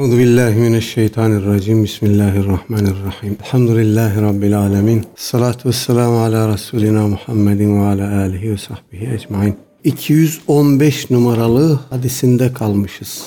Euzu billahi mineşşeytanirracim. Bismillahirrahmanirrahim. Elhamdülillahi rabbil alamin. Salatu vesselamu ala resulina Muhammedin ve ala alihi ve sahbihi ecmaîn. 215 numaralı hadisinde kalmışız.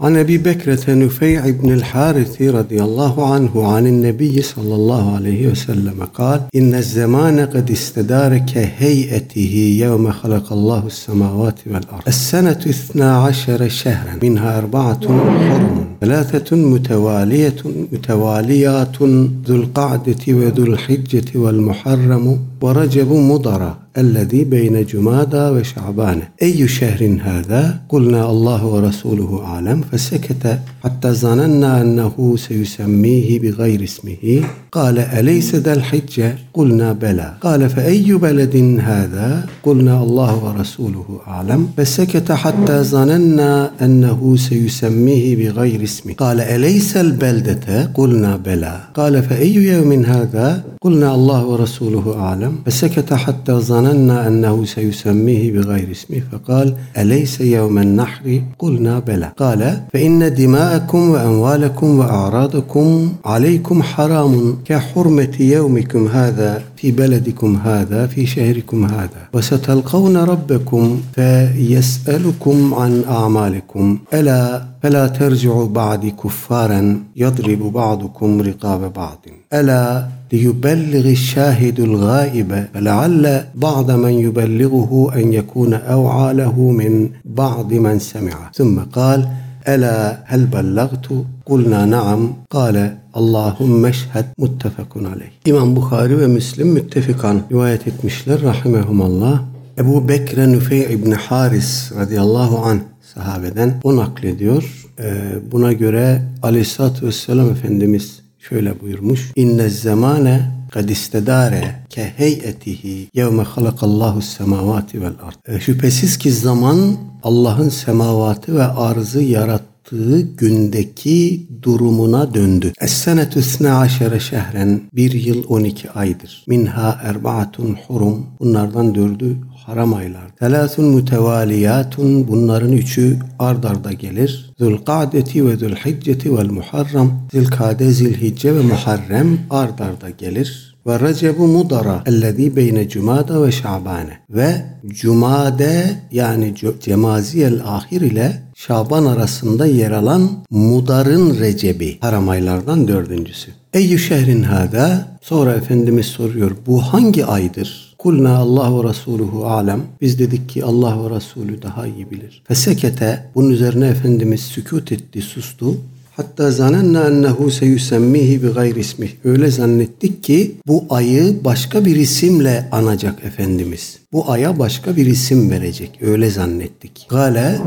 عن أبي بكرة نفيع بن الحارث رضي الله عنه عن النبي صلى الله عليه وسلم قال: إن الزمان قد استدار كهيئته يوم خلق الله السماوات والأرض. السنة اثنا عشر شهرا منها أربعة حرم ثلاثة متوالية متواليات ذو القعدة وذو الحجة والمحرم ورجب مضر الذي بين جمادى وشعبان أي شهر هذا قلنا الله ورسوله أعلم فسكت حتى ظننا أنه سيسميه بغير اسمه قال أليس ذا الحجة قلنا بلى. قال فأي بلد هذا؟ قلنا الله ورسوله أعلم. فسكت حتى ظننا أنه سيسميه بغير اسمه. قال أليس البلدة؟ قلنا بلى. قال فأي يوم هذا؟ قلنا الله ورسوله أعلم. فسكت حتى ظننا أنه سيسميه بغير اسمه. فقال أليس يوم النحر؟ قلنا بلى. قال فإن دماءكم وأموالكم وأعراضكم عليكم حرام. كحرمة يومكم هذا في بلدكم هذا في شهركم هذا. وستلقون ربكم فيسألكم عن أعمالكم. ألا فلا ترجعوا بعد كفارا يضرب بعضكم رقاب بعض. ألا ليبلغ الشاهد الغائب. فلعل بعض من يبلغه أن يكون أوعى له من بعض من سمع ثم قال Ela hel bellagtu? Kulna naam. Kale Allahümme eşhed muttefekun aleyh. İmam Bukhari ve Müslim müttefikan rivayet etmişler rahimehumallah. Ebu Bekre Nüfey İbni Haris radıyallahu anh sahabeden o naklediyor. Ee, buna göre Aleyhisselatü Vesselam Efendimiz şöyle buyurmuş. İnne zemane kad istedare ke heyetihi yevme halakallahu semavati vel ard. Şüphesiz ki zaman Allah'ın semavatı ve arzı yarattığı gündeki durumuna döndü. Es-senetü aşere şehren bir yıl 12 aydır. Minha erbaatun hurum bunlardan dördü haram aylar. Telâsun mütevaliyatun bunların üçü ard arda gelir. Zülkadeti ve zülhicceti vel muharram. Zilkade, zilhicce ve muharrem ard arda gelir ve Recebu Mudara ellezî beyne Cumada ve Şabane ve Cumade yani Cemaziyel Ahir ile Şaban arasında yer alan Mudar'ın Recebi haram aylardan dördüncüsü. Eyyü şehrin hâdâ sonra Efendimiz soruyor bu hangi aydır? Kulna Allah ve Resuluhu alem. Biz dedik ki Allah ve Resulü daha iyi bilir. Fesekete bunun üzerine Efendimiz sükut etti, sustu. Hatta zanenna ennehu seyusemmihi bi gayri ismih. Öyle zannettik ki bu ayı başka bir isimle anacak Efendimiz. Bu aya başka bir isim verecek. Öyle zannettik. Gale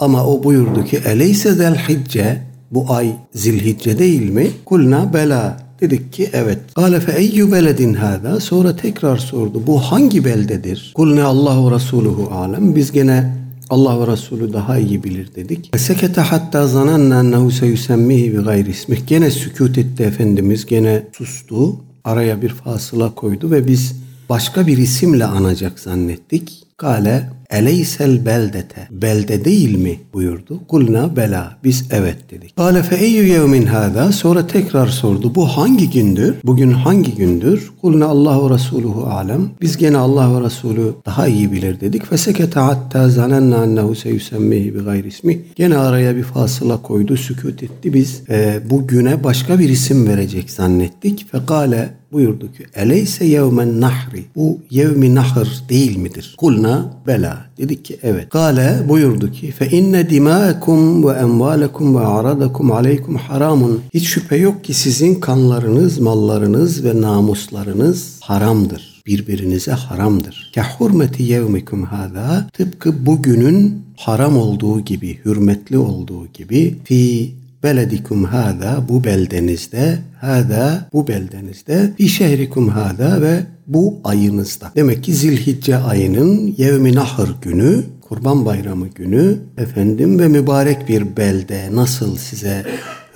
ama o buyurdu ki eleyse del hicce bu ay zilhicce değil mi? Kulna bela Dedik ki evet. Kale fe eyyü beledin hâdâ. Sonra tekrar sordu. Bu hangi beldedir? Kulne Allahu Resuluhu alem. Biz gene Allah ve Resulü daha iyi bilir dedik. Sekete hatta zananna ennehu seyusemmihi bi gayri ismih. Gene sükut etti Efendimiz. Gene sustu. Araya bir fasıla koydu ve biz başka bir isimle anacak zannettik. Kale eleysel beldete. Belde değil mi buyurdu. Kulna bela. Biz evet dedik. Kale fe eyyü yevmin hâdâ. Sonra tekrar sordu. Bu hangi gündür? Bugün hangi gündür? Kulna Allah ve Resuluhu alem. Biz gene Allah ve Resulü daha iyi bilir dedik. Fesekete hatta zanenna ennehu seyusemmihi bi gayri ismi. Gene araya bir fasıla koydu. Sükut etti. Biz e, bu güne başka bir isim verecek zannettik. Fekale buyurdu ki eleyse yevmen nahri. Bu yevmi nahr değil midir? Kulna bela. Dedik ki evet. Kale buyurdu ki fe inne dimâekum ve emvâlekum ve aradakum aleykum haramun. Hiç şüphe yok ki sizin kanlarınız, mallarınız ve namuslarınız haramdır. Birbirinize haramdır. Ke hurmeti yevmikum hâzâ. Tıpkı bugünün haram olduğu gibi, hürmetli olduğu gibi fi beledikum hâzâ bu beldenizde hâzâ bu beldenizde fi şehrikum hâzâ ve bu ayınızda. Demek ki Zilhicce ayının yevmi nahr günü Kurban Bayramı günü efendim ve mübarek bir belde nasıl size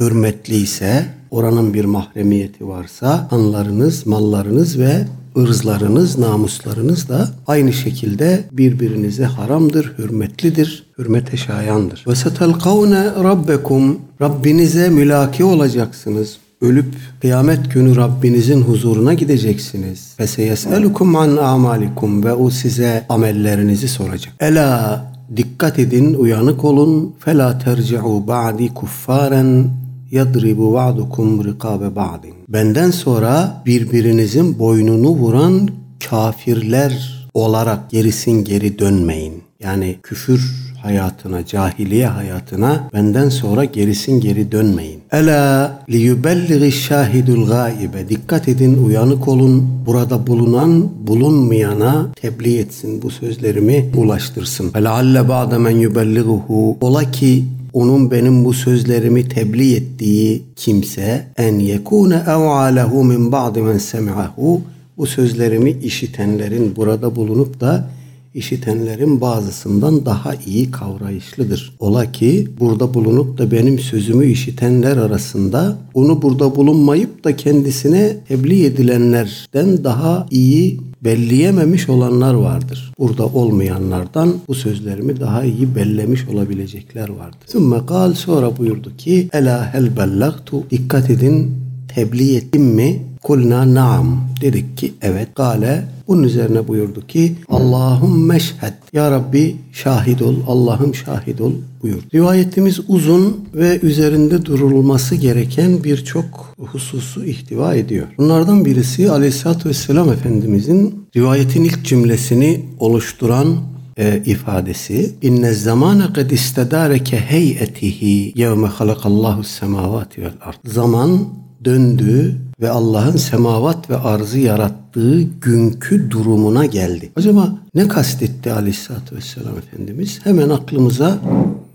hürmetliyse oranın bir mahremiyeti varsa anlarınız, mallarınız ve ırzlarınız, namuslarınız da aynı şekilde birbirinize haramdır, hürmetlidir, hürmete şayandır. Ve setelkavne rabbekum Rabbinize mülaki olacaksınız. Ölüp kıyamet günü Rabbinizin huzuruna gideceksiniz. Ve seyeselukum an amalikum ve o size amellerinizi soracak. Ela dikkat edin, uyanık olun. Fela terci'u ba'di kuffaren yadribu ba'dukum rikabe ba'din. Benden sonra birbirinizin boynunu vuran kafirler olarak gerisin geri dönmeyin. Yani küfür hayatına, cahiliye hayatına benden sonra gerisin geri dönmeyin. Ela liyubellighi şahidul gaibe. Dikkat edin, uyanık olun. Burada bulunan bulunmayana tebliğ etsin. Bu sözlerimi ulaştırsın. Felealle ba'de men yubellighuhu. Ola ki onun benim bu sözlerimi tebliğ ettiği kimse en yekune ev'alehu min ba'di men semi'ahu bu sözlerimi işitenlerin burada bulunup da işitenlerin bazısından daha iyi kavrayışlıdır. Ola ki burada bulunup da benim sözümü işitenler arasında onu burada bulunmayıp da kendisine tebliğ edilenlerden daha iyi belleyememiş olanlar vardır. Burada olmayanlardan bu sözlerimi daha iyi bellemiş olabilecekler vardır. Sümme kal sonra buyurdu ki Ela hel bellagtu dikkat edin tebliğ ettim mi? Kulna naam. Dedik ki evet. Gale bunun üzerine buyurdu ki Allahum meşhed. Ya Rabbi şahit ol. Allah'ım şahit ol buyur. Rivayetimiz uzun ve üzerinde durulması gereken birçok hususu ihtiva ediyor. Bunlardan birisi Aleyhisselatü Vesselam Efendimizin rivayetin ilk cümlesini oluşturan e, ifadesi inne zamane kad istedareke heyetihi yevme halakallahu semavati vel ard. Zaman döndü ve Allah'ın semavat ve arzı yarattığı günkü durumuna geldi. Acaba ne kastetti Aleyhisselatü Vesselam Efendimiz? Hemen aklımıza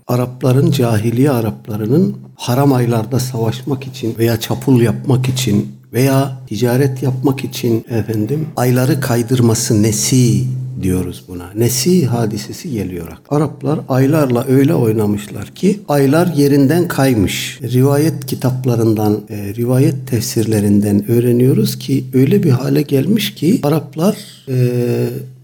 Arapların, cahiliye Araplarının haram aylarda savaşmak için veya çapul yapmak için veya ticaret yapmak için efendim ayları kaydırması nesi diyoruz buna. Nesi hadisesi geliyor. Araplar aylarla öyle oynamışlar ki aylar yerinden kaymış. Rivayet kitaplarından, e, rivayet tefsirlerinden öğreniyoruz ki öyle bir hale gelmiş ki Araplar e,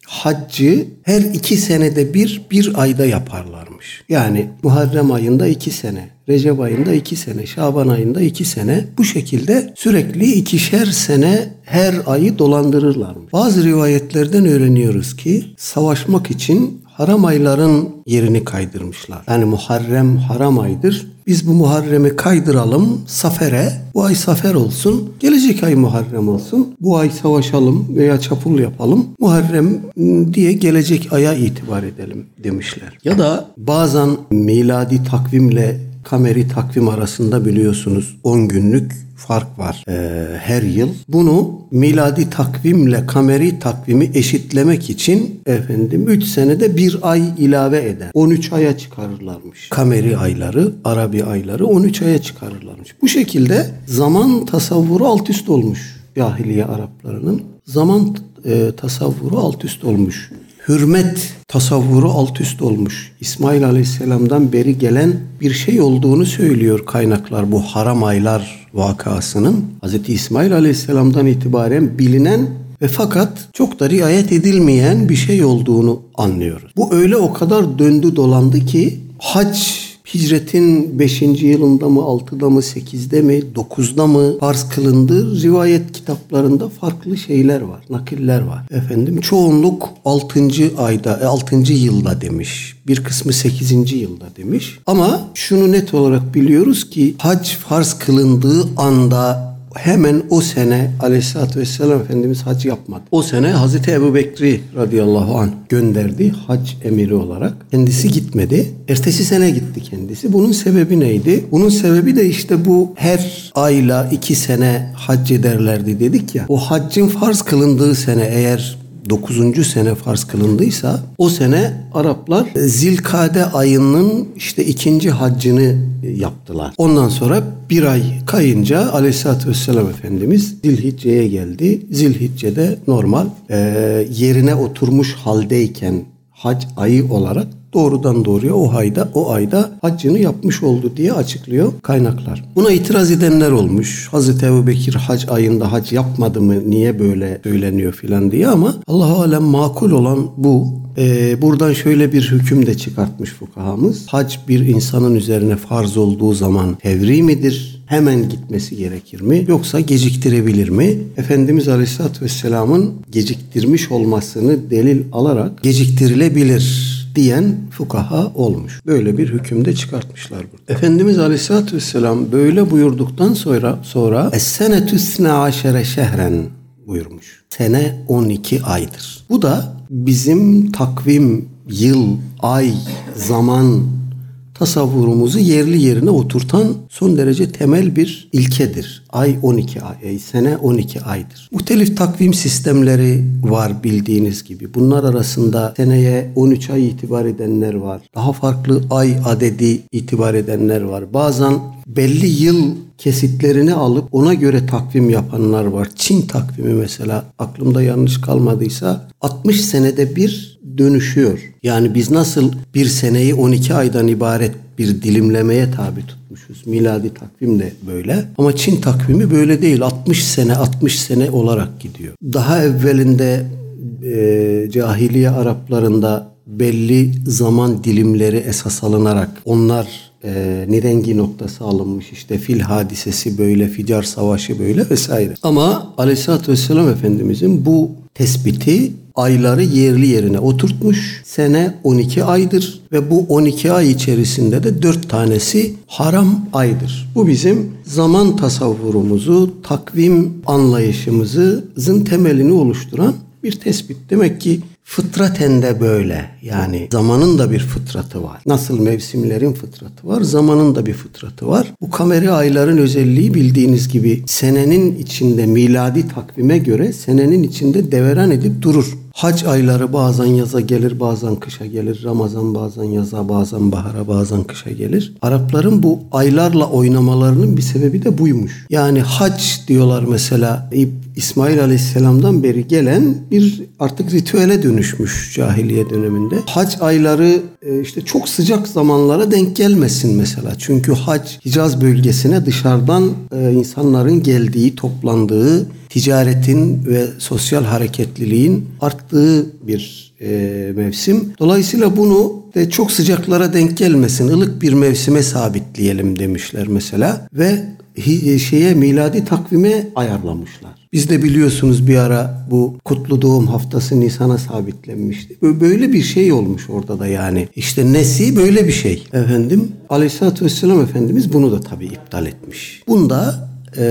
haccı her iki senede bir bir ayda yaparlarmış. Yani Muharrem ayında iki sene, Recep ayında iki sene, Şaban ayında iki sene bu şekilde sürekli ikişer sene her ayı dolandırırlarmış. Bazı rivayetlerden öğreniyoruz ki savaşmak için haram ayların yerini kaydırmışlar. Yani Muharrem haram aydır. Biz bu Muharrem'i kaydıralım Safer'e. Bu ay Safer olsun. Gelecek ay Muharrem olsun. Bu ay savaşalım veya çapul yapalım. Muharrem diye gelecek aya itibar edelim demişler. Ya da bazen miladi takvimle kameri takvim arasında biliyorsunuz 10 günlük fark var e, her yıl. Bunu miladi takvimle kameri takvimi eşitlemek için efendim 3 senede bir ay ilave eder. 13 aya çıkarırlarmış. Kameri ayları, Arabi ayları 13 aya çıkarırlarmış. Bu şekilde zaman tasavvuru alt üst olmuş cahiliye Araplarının. Zaman e, tasavvuru alt üst olmuş hürmet tasavvuru alt üst olmuş. İsmail Aleyhisselam'dan beri gelen bir şey olduğunu söylüyor kaynaklar bu haram aylar vakasının. Hz. İsmail Aleyhisselam'dan itibaren bilinen ve fakat çok da riayet edilmeyen bir şey olduğunu anlıyoruz. Bu öyle o kadar döndü dolandı ki hac Hicretin 5. yılında mı, 6'da mı, 8'de mi, 9'da mı farz kılındı? Rivayet kitaplarında farklı şeyler var, nakiller var. Efendim çoğunluk 6. ayda, 6. E, yılda demiş. Bir kısmı 8. yılda demiş. Ama şunu net olarak biliyoruz ki hac farz kılındığı anda hemen o sene aleyhissalatü vesselam Efendimiz hac yapmadı. O sene Hazreti Ebu Bekri radıyallahu anh gönderdi hac emiri olarak. Kendisi gitmedi. Ertesi sene gitti kendisi. Bunun sebebi neydi? Bunun sebebi de işte bu her ayla iki sene hac ederlerdi dedik ya. O haccın farz kılındığı sene eğer 9. sene farz kılındıysa o sene Araplar Zilkade ayının işte ikinci haccını yaptılar. Ondan sonra bir ay kayınca Aleyhisselatü Vesselam Efendimiz Zilhicce'ye geldi. Zilhicce'de normal e, yerine oturmuş haldeyken hac ayı olarak doğrudan doğruya o ayda o ayda haccını yapmış oldu diye açıklıyor kaynaklar. Buna itiraz edenler olmuş. Hazreti Ebu Bekir hac ayında hac yapmadı mı niye böyle söyleniyor filan diye ama Allah alem makul olan bu. Ee, buradan şöyle bir hüküm de çıkartmış fukahamız. Hac bir insanın üzerine farz olduğu zaman tevri midir? Hemen gitmesi gerekir mi? Yoksa geciktirebilir mi? Efendimiz Aleyhisselatü Vesselam'ın geciktirmiş olmasını delil alarak geciktirilebilir diyen fukaha olmuş. Böyle bir hükümde çıkartmışlar burada. Efendimiz Aleyhisselatü Vesselam böyle buyurduktan sonra sonra Es-senetü aşere şehren buyurmuş. Sene 12 aydır. Bu da bizim takvim, yıl, ay, zaman tasavvurumuzu yerli yerine oturtan son derece temel bir ilkedir. Ay 12 ay, sene 12 aydır. Muhtelif takvim sistemleri var bildiğiniz gibi. Bunlar arasında seneye 13 ay itibar edenler var. Daha farklı ay adedi itibar edenler var. Bazen belli yıl kesitlerini alıp ona göre takvim yapanlar var. Çin takvimi mesela aklımda yanlış kalmadıysa 60 senede bir dönüşüyor. Yani biz nasıl bir seneyi 12 aydan ibaret bir dilimlemeye tabi tutmuşuz. Miladi takvim de böyle. Ama Çin takvimi böyle değil. 60 sene 60 sene olarak gidiyor. Daha evvelinde e, cahiliye Araplarında belli zaman dilimleri esas alınarak onlar e, nirengi noktası alınmış işte fil hadisesi böyle ficar savaşı böyle vesaire. Ama aleyhissalatü vesselam Efendimizin bu tespiti ayları yerli yerine oturtmuş. Sene 12 aydır ve bu 12 ay içerisinde de 4 tanesi haram aydır. Bu bizim zaman tasavvurumuzu, takvim anlayışımızın temelini oluşturan bir tespit. Demek ki fıtraten de böyle. Yani zamanın da bir fıtratı var. Nasıl mevsimlerin fıtratı var, zamanın da bir fıtratı var. Bu kameri ayların özelliği bildiğiniz gibi senenin içinde miladi takvime göre senenin içinde deveran edip durur. Hac ayları bazen yaza gelir, bazen kışa gelir. Ramazan bazen yaza, bazen bahara, bazen kışa gelir. Arapların bu aylarla oynamalarının bir sebebi de buymuş. Yani hac diyorlar mesela İsmail Aleyhisselam'dan beri gelen bir artık ritüele dönüşmüş cahiliye döneminde. Hac ayları e, işte çok sıcak zamanlara denk gelmesin mesela. Çünkü hac Hicaz bölgesine dışarıdan e, insanların geldiği, toplandığı ticaretin ve sosyal hareketliliğin arttığı bir e, mevsim. Dolayısıyla bunu de çok sıcaklara denk gelmesin, ılık bir mevsime sabitleyelim demişler mesela ve e, şeye miladi takvime ayarlamışlar. Biz de biliyorsunuz bir ara bu kutlu doğum haftası Nisan'a sabitlenmişti. Böyle bir şey olmuş orada da yani. İşte nesi böyle bir şey. Efendim Aleyhisselatü Vesselam Efendimiz bunu da tabii iptal etmiş. Bunda e,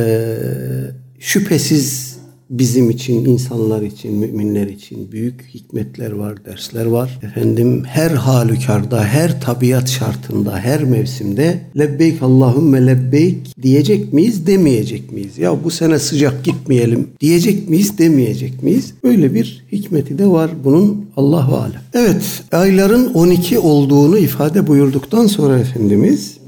şüphesiz bizim için, insanlar için, müminler için büyük hikmetler var, dersler var. Efendim her halükarda, her tabiat şartında, her mevsimde lebbeyk Allahümme lebbeyk diyecek miyiz, demeyecek miyiz? Ya bu sene sıcak gitmeyelim diyecek miyiz, demeyecek miyiz? Böyle bir hikmeti de var bunun Allahu alem. Evet, ayların 12 olduğunu ifade buyurduktan sonra Efendimiz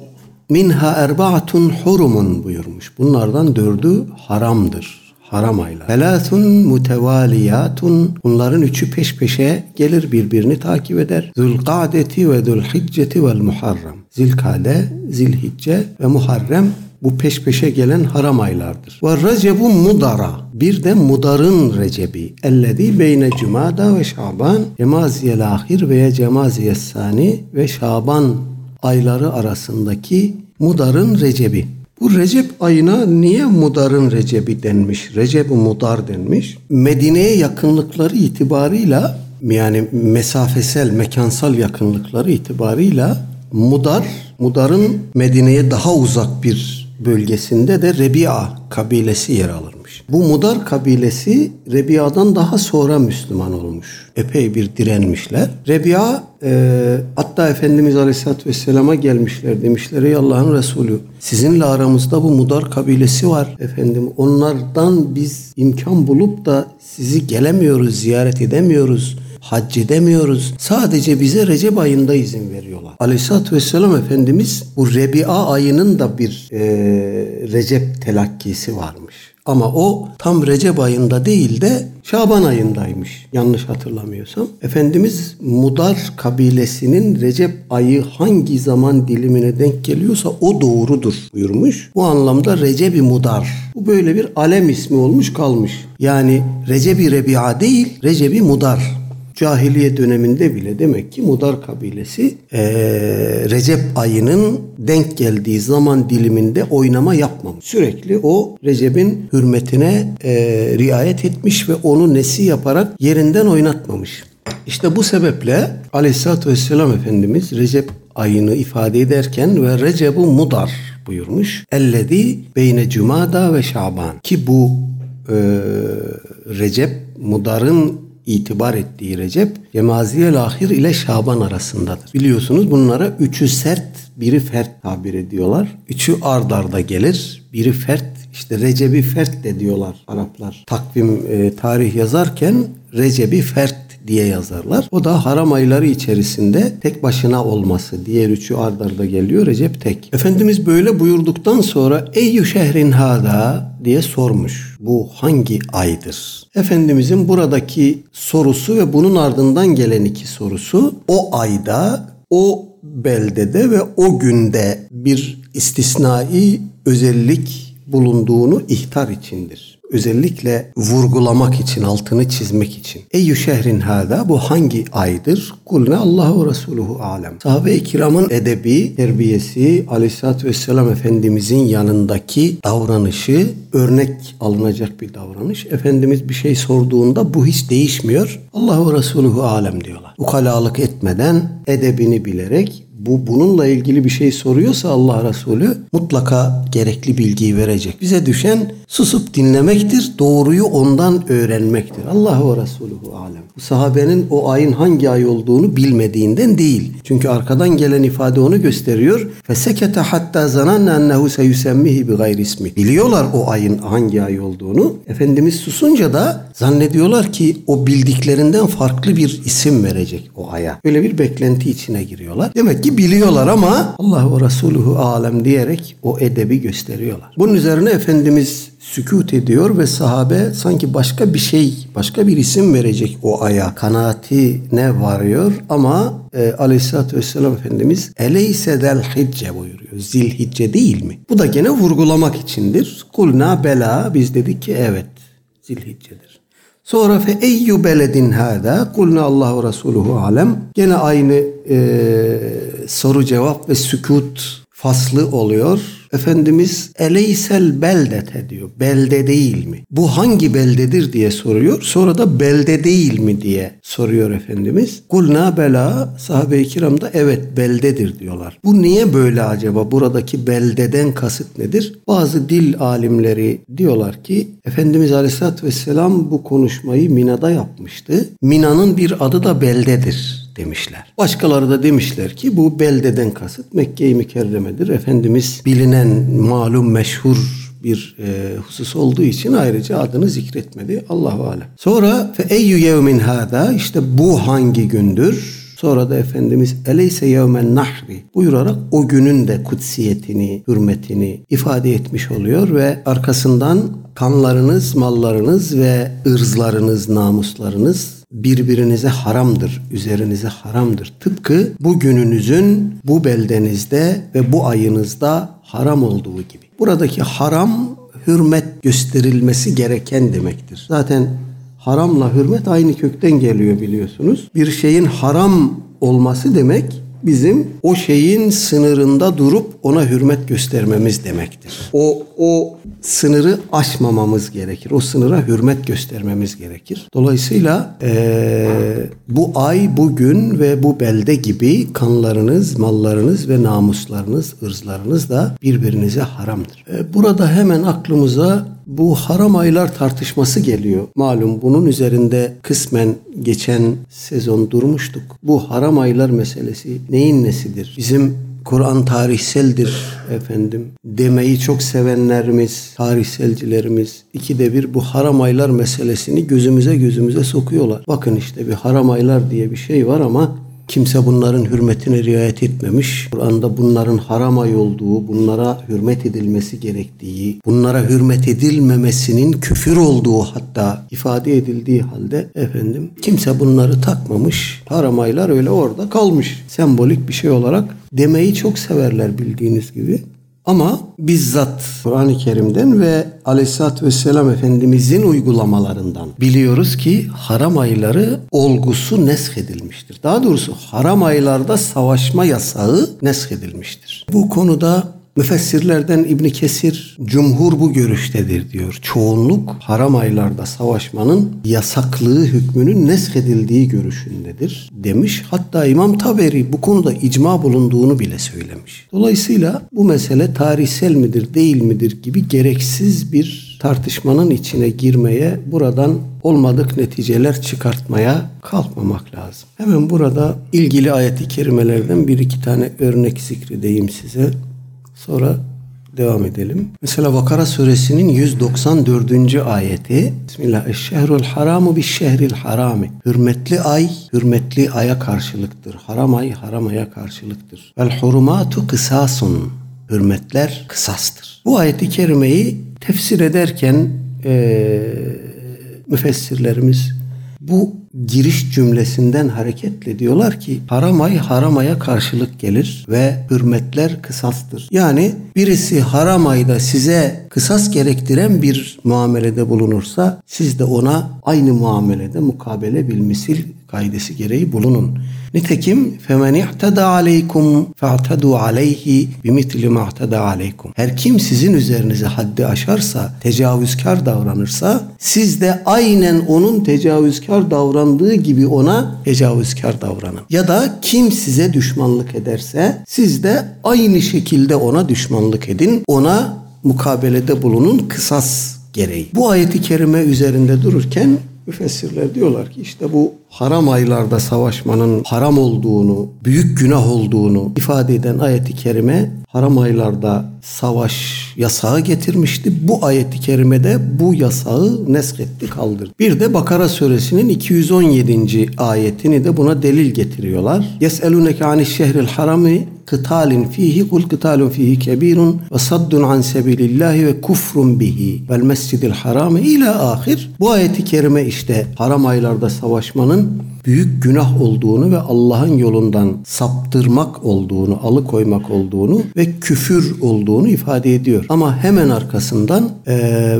minha erbaatun hurumun buyurmuş. Bunlardan dördü haramdır haram aylar. Felâthun mutevaliyatun bunların üçü peş peşe gelir birbirini takip eder. Zülkadeti ve zülhicceti vel muharrem. Zilkade, zilhicce ve muharrem bu peş peşe gelen haram aylardır. Ve recebu mudara. Bir de mudarın recebi. Ellezî beyne cumada ve şaban. Cemaziyel ahir veya cemaziyel sani ve şaban ayları arasındaki mudarın recebi. Bu Recep ayına niye Mudar'ın Recep'i denmiş? recep Mudar denmiş. Medine'ye yakınlıkları itibarıyla yani mesafesel, mekansal yakınlıkları itibarıyla Mudar, Mudar'ın Medine'ye daha uzak bir bölgesinde de Rebia kabilesi yer alırmış. Bu Mudar kabilesi Rebia'dan daha sonra Müslüman olmuş. Epey bir direnmişler. Rebia e, hatta Efendimiz Aleyhisselatü Vesselam'a gelmişler. Demişler ey Allah'ın Resulü sizinle aramızda bu Mudar kabilesi var efendim. Onlardan biz imkan bulup da sizi gelemiyoruz, ziyaret edemiyoruz hac edemiyoruz. Sadece bize Recep ayında izin veriyorlar. Aleyhisselatü Vesselam Efendimiz bu Rebi'a ayının da bir e, Recep telakkisi varmış. Ama o tam Recep ayında değil de Şaban ayındaymış yanlış hatırlamıyorsam. Efendimiz Mudar kabilesinin Recep ayı hangi zaman dilimine denk geliyorsa o doğrudur buyurmuş. Bu anlamda Recep-i Mudar. Bu böyle bir alem ismi olmuş kalmış. Yani Recep-i Rebi'a değil Recep-i Mudar cahiliye döneminde bile demek ki Mudar kabilesi e, Recep ayının denk geldiği zaman diliminde oynama yapmamış. Sürekli o Recep'in hürmetine e, riayet etmiş ve onu nesi yaparak yerinden oynatmamış. İşte bu sebeple Aleyhisselatü Vesselam Efendimiz Recep ayını ifade ederken ve Recep'u Mudar buyurmuş. Ellezi beyne Cumada ve Şaban ki bu e, Recep Mudar'ın itibar ettiği Recep Cemaziyel Ahir ile Şaban arasındadır. Biliyorsunuz bunlara üçü sert, biri fert tabir ediyorlar. Üçü ard arda gelir, biri fert. İşte Recep'i fert de diyorlar Araplar. Takvim e, tarih yazarken Recep'i fert diye yazarlar. O da haram ayları içerisinde tek başına olması. Diğer üçü ard arda geliyor. Recep tek. Efendimiz böyle buyurduktan sonra Eyyü şehrin hada diye sormuş. Bu hangi aydır? Efendimizin buradaki sorusu ve bunun ardından gelen iki sorusu o ayda o beldede ve o günde bir istisnai özellik bulunduğunu ihtar içindir özellikle vurgulamak için, altını çizmek için. Eyyü şehrin hada bu hangi aydır? Kulne Allahu Resuluhu alem. Sahabe-i kiramın edebi, terbiyesi, aleyhissalatü vesselam Efendimizin yanındaki davranışı örnek alınacak bir davranış. Efendimiz bir şey sorduğunda bu hiç değişmiyor. Allahu Resuluhu alem diyorlar. Ukalalık etmeden, edebini bilerek bu bununla ilgili bir şey soruyorsa Allah Resulü mutlaka gerekli bilgiyi verecek. Bize düşen susup dinlemektir, doğruyu ondan öğrenmektir. Allah ve Resulü alem. Bu sahabenin o ayın hangi ay olduğunu bilmediğinden değil. Çünkü arkadan gelen ifade onu gösteriyor. Fesekete hatta zananne ennehu seyusemmihi bi gayri ismi. Biliyorlar o ayın hangi ay olduğunu. Efendimiz susunca da zannediyorlar ki o bildiklerinden farklı bir isim verecek o aya. Böyle bir beklenti içine giriyorlar. Demek ki biliyorlar ama Allah ve Resulü alem diyerek o edebi gösteriyorlar. Bunun üzerine Efendimiz sükut ediyor ve sahabe sanki başka bir şey, başka bir isim verecek o aya kanaatine varıyor ama e, aleyhissalatü vesselam Efendimiz eleyse del hicce buyuruyor. Zilhicce değil mi? Bu da gene vurgulamak içindir. Kulna bela biz dedik ki evet zilhiccedir. Sonra fe eyyu beledin hada kulna Allahu Resuluhu alem. Gene aynı e, soru cevap ve sükut faslı oluyor. Efendimiz eleysel beldete diyor. Belde değil mi? Bu hangi beldedir diye soruyor. Sonra da belde değil mi diye soruyor Efendimiz. Kulna bela sahabe-i kiram da evet beldedir diyorlar. Bu niye böyle acaba? Buradaki beldeden kasıt nedir? Bazı dil alimleri diyorlar ki Efendimiz Aleyhisselatü Vesselam bu konuşmayı Mina'da yapmıştı. Mina'nın bir adı da beldedir demişler. Başkaları da demişler ki bu beldeden kasıt Mekke-i Mükerreme'dir. Efendimiz bilinen, malum, meşhur bir e, husus olduğu için ayrıca adını zikretmedi. Allahu alem. Sonra fe eyyü yevmin hada işte bu hangi gündür? Sonra da Efendimiz eleyse yevmen nahri buyurarak o günün de kutsiyetini, hürmetini ifade etmiş oluyor ve arkasından kanlarınız, mallarınız ve ırzlarınız, namuslarınız birbirinize haramdır, üzerinize haramdır. Tıpkı bu gününüzün bu beldenizde ve bu ayınızda haram olduğu gibi. Buradaki haram hürmet gösterilmesi gereken demektir. Zaten haramla hürmet aynı kökten geliyor biliyorsunuz. Bir şeyin haram olması demek bizim o şeyin sınırında durup ona hürmet göstermemiz demektir. O o sınırı aşmamamız gerekir. O sınıra hürmet göstermemiz gerekir. Dolayısıyla ee, bu ay, bu gün ve bu belde gibi kanlarınız, mallarınız ve namuslarınız, ırzlarınız da birbirinize haramdır. E, burada hemen aklımıza bu haram aylar tartışması geliyor. Malum bunun üzerinde kısmen geçen sezon durmuştuk. Bu haram aylar meselesi neyin nesidir? Bizim Kur'an tarihseldir efendim demeyi çok sevenlerimiz, tarihselcilerimiz ikide bir bu haram aylar meselesini gözümüze gözümüze sokuyorlar. Bakın işte bir haram aylar diye bir şey var ama Kimse bunların hürmetine riayet etmemiş. Kur'an'da bunların haram ay olduğu, bunlara hürmet edilmesi gerektiği, bunlara hürmet edilmemesinin küfür olduğu hatta ifade edildiği halde efendim kimse bunları takmamış. Haram aylar öyle orada kalmış. Sembolik bir şey olarak demeyi çok severler bildiğiniz gibi. Ama bizzat Kur'an-ı Kerim'den ve Aleyhisselatü Vesselam Efendimizin uygulamalarından biliyoruz ki haram ayları olgusu neshedilmiştir. Daha doğrusu haram aylarda savaşma yasağı neshedilmiştir. Bu konuda Müfessirlerden İbni Kesir cumhur bu görüştedir diyor. Çoğunluk haram aylarda savaşmanın yasaklığı hükmünün neshedildiği görüşündedir demiş. Hatta İmam Taberi bu konuda icma bulunduğunu bile söylemiş. Dolayısıyla bu mesele tarihsel midir değil midir gibi gereksiz bir tartışmanın içine girmeye buradan olmadık neticeler çıkartmaya kalkmamak lazım. Hemen burada ilgili ayeti kerimelerden bir iki tane örnek zikredeyim size. Sonra devam edelim. Mesela Vakara suresinin 194. ayeti Bismillah. Eşşehrul haramu bi şehril harami. Hürmetli ay, hürmetli aya karşılıktır. Haram ay, haram aya karşılıktır. Vel hurumatu kısasun. Hürmetler kısastır. Bu ayeti kerimeyi tefsir ederken ee, müfessirlerimiz bu giriş cümlesinden hareketle diyorlar ki haram ay haram aya karşılık gelir ve hürmetler kısastır. Yani birisi haram ayda size kısas gerektiren bir muamelede bulunursa siz de ona aynı muamelede mukabele bilmisil kaidesi gereği bulunun. Nitekim femen ihtada aleykum fa'tadu aleyhi bimitli ma ihtada aleykum. Her kim sizin üzerinize haddi aşarsa, tecavüzkar davranırsa siz de aynen onun tecavüzkar davrandığı gibi ona tecavüzkar davranın. Ya da kim size düşmanlık ederse siz de aynı şekilde ona düşmanlık edin. Ona mukabelede bulunun kısas gereği. Bu ayeti kerime üzerinde dururken müfessirler diyorlar ki işte bu haram aylarda savaşmanın haram olduğunu, büyük günah olduğunu ifade eden ayeti kerime haram aylarda savaş yasağı getirmişti. Bu ayeti kerimede bu yasağı nesketti kaldırdı. Bir de Bakara suresinin 217. ayetini de buna delil getiriyorlar. Yeseluneke aniş şehril harami kıtalin fihi kul kıtalun fihi kebirun ve saddun an sebilillahi ve kufrun bihi vel mescidil harami ila ahir. Bu ayeti kerime işte haram aylarda savaşmanın büyük günah olduğunu ve Allah'ın yolundan saptırmak olduğunu, alıkoymak olduğunu ve küfür olduğunu ifade ediyor. Ama hemen arkasından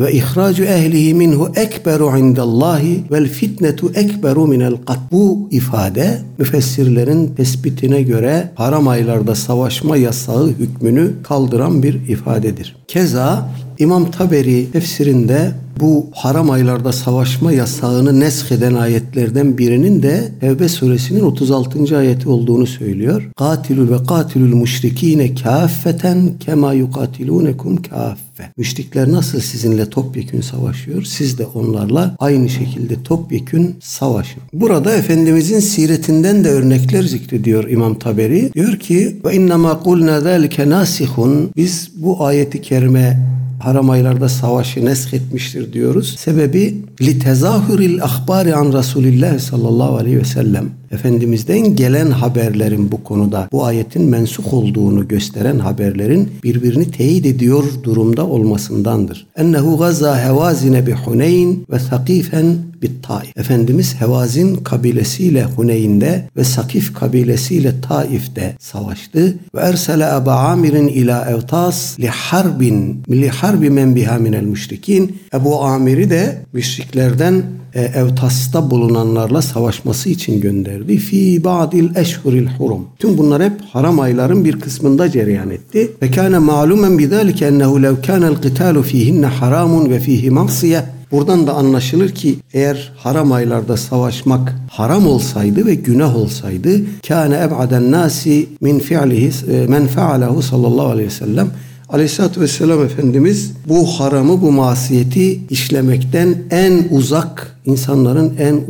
ve ihracu ehlihi minhu ekberu indallahi vel fitnetu ekberu minel kat. Bu ifade müfessirlerin tespitine göre haram aylarda savaşma yasağı hükmünü kaldıran bir ifadedir. Keza İmam Taberi tefsirinde bu haram aylarda savaşma yasağını nesheden ayetlerden birinin de Tevbe suresinin 36. ayeti olduğunu söylüyor. Katilul ve katilul müşrikine kâffeten kema yukatilunekum kâffe. Müşrikler nasıl sizinle topyekün savaşıyor? Siz de onlarla aynı şekilde topyekün savaşın. Burada Efendimizin siretinden de örnekler zikrediyor İmam Taberi. Diyor ki ve innema kulna zâlike nasihun. Biz bu ayeti kerime haram aylarda savaşı nesketmiştir diyoruz. Sebebi li tezahüril ahbari an Resulillah sallallahu aleyhi ve sellem. Efendimiz'den gelen haberlerin bu konuda bu ayetin mensuh olduğunu gösteren haberlerin birbirini teyit ediyor durumda olmasındandır. Ennehu gaza hevazine bi Huneyn ve sakifen bit Taif. Efendimiz Hevazin kabilesiyle Huneyn'de ve Sakif kabilesiyle Taif'te savaştı ve ersele Eba Amir'in ila Evtas li harbin li harbi men biha minel müşrikin. Ebu Amir'i de müşriklerden e, Evtas'ta bulunanlarla savaşması için gönderdi. Fi ba'dil eşhuril hurum. Tüm bunlar hep haram ayların bir kısmında cereyan etti. Ve kâne ma'lumen bidâlike ennehu lev kânel qitâlu fîhinne haramun ve fîhi masiye Buradan da anlaşılır ki eğer haram aylarda savaşmak haram olsaydı ve günah olsaydı kâne eb'aden nasi min fi'lihi e, men fe'alehu sallallahu aleyhi ve sellem Aleyhisselatü Vesselam Efendimiz bu haramı, bu masiyeti işlemekten en uzak, insanların en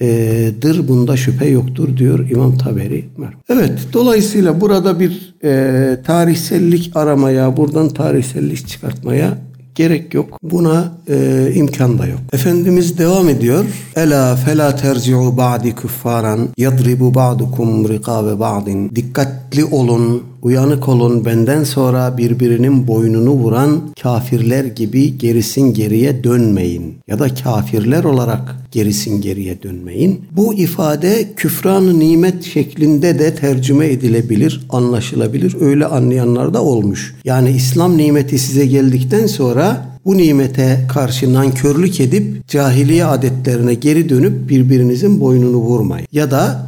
uzağıdır. Bunda şüphe yoktur diyor İmam Taberi. Evet, dolayısıyla burada bir e, tarihsellik aramaya, buradan tarihsellik çıkartmaya gerek yok. Buna e, imkan da yok. Efendimiz devam ediyor. Ela fela terci'u ba'di küffaran yadribu ba'dukum rikabe ba'din. Dikkatli olun, uyanık olun benden sonra birbirinin boynunu vuran kafirler gibi gerisin geriye dönmeyin. Ya da kafirler olarak gerisin geriye dönmeyin. Bu ifade küfran nimet şeklinde de tercüme edilebilir, anlaşılabilir. Öyle anlayanlar da olmuş. Yani İslam nimeti size geldikten sonra bu nimete karşı nankörlük edip cahiliye adetlerine geri dönüp birbirinizin boynunu vurmayın. Ya da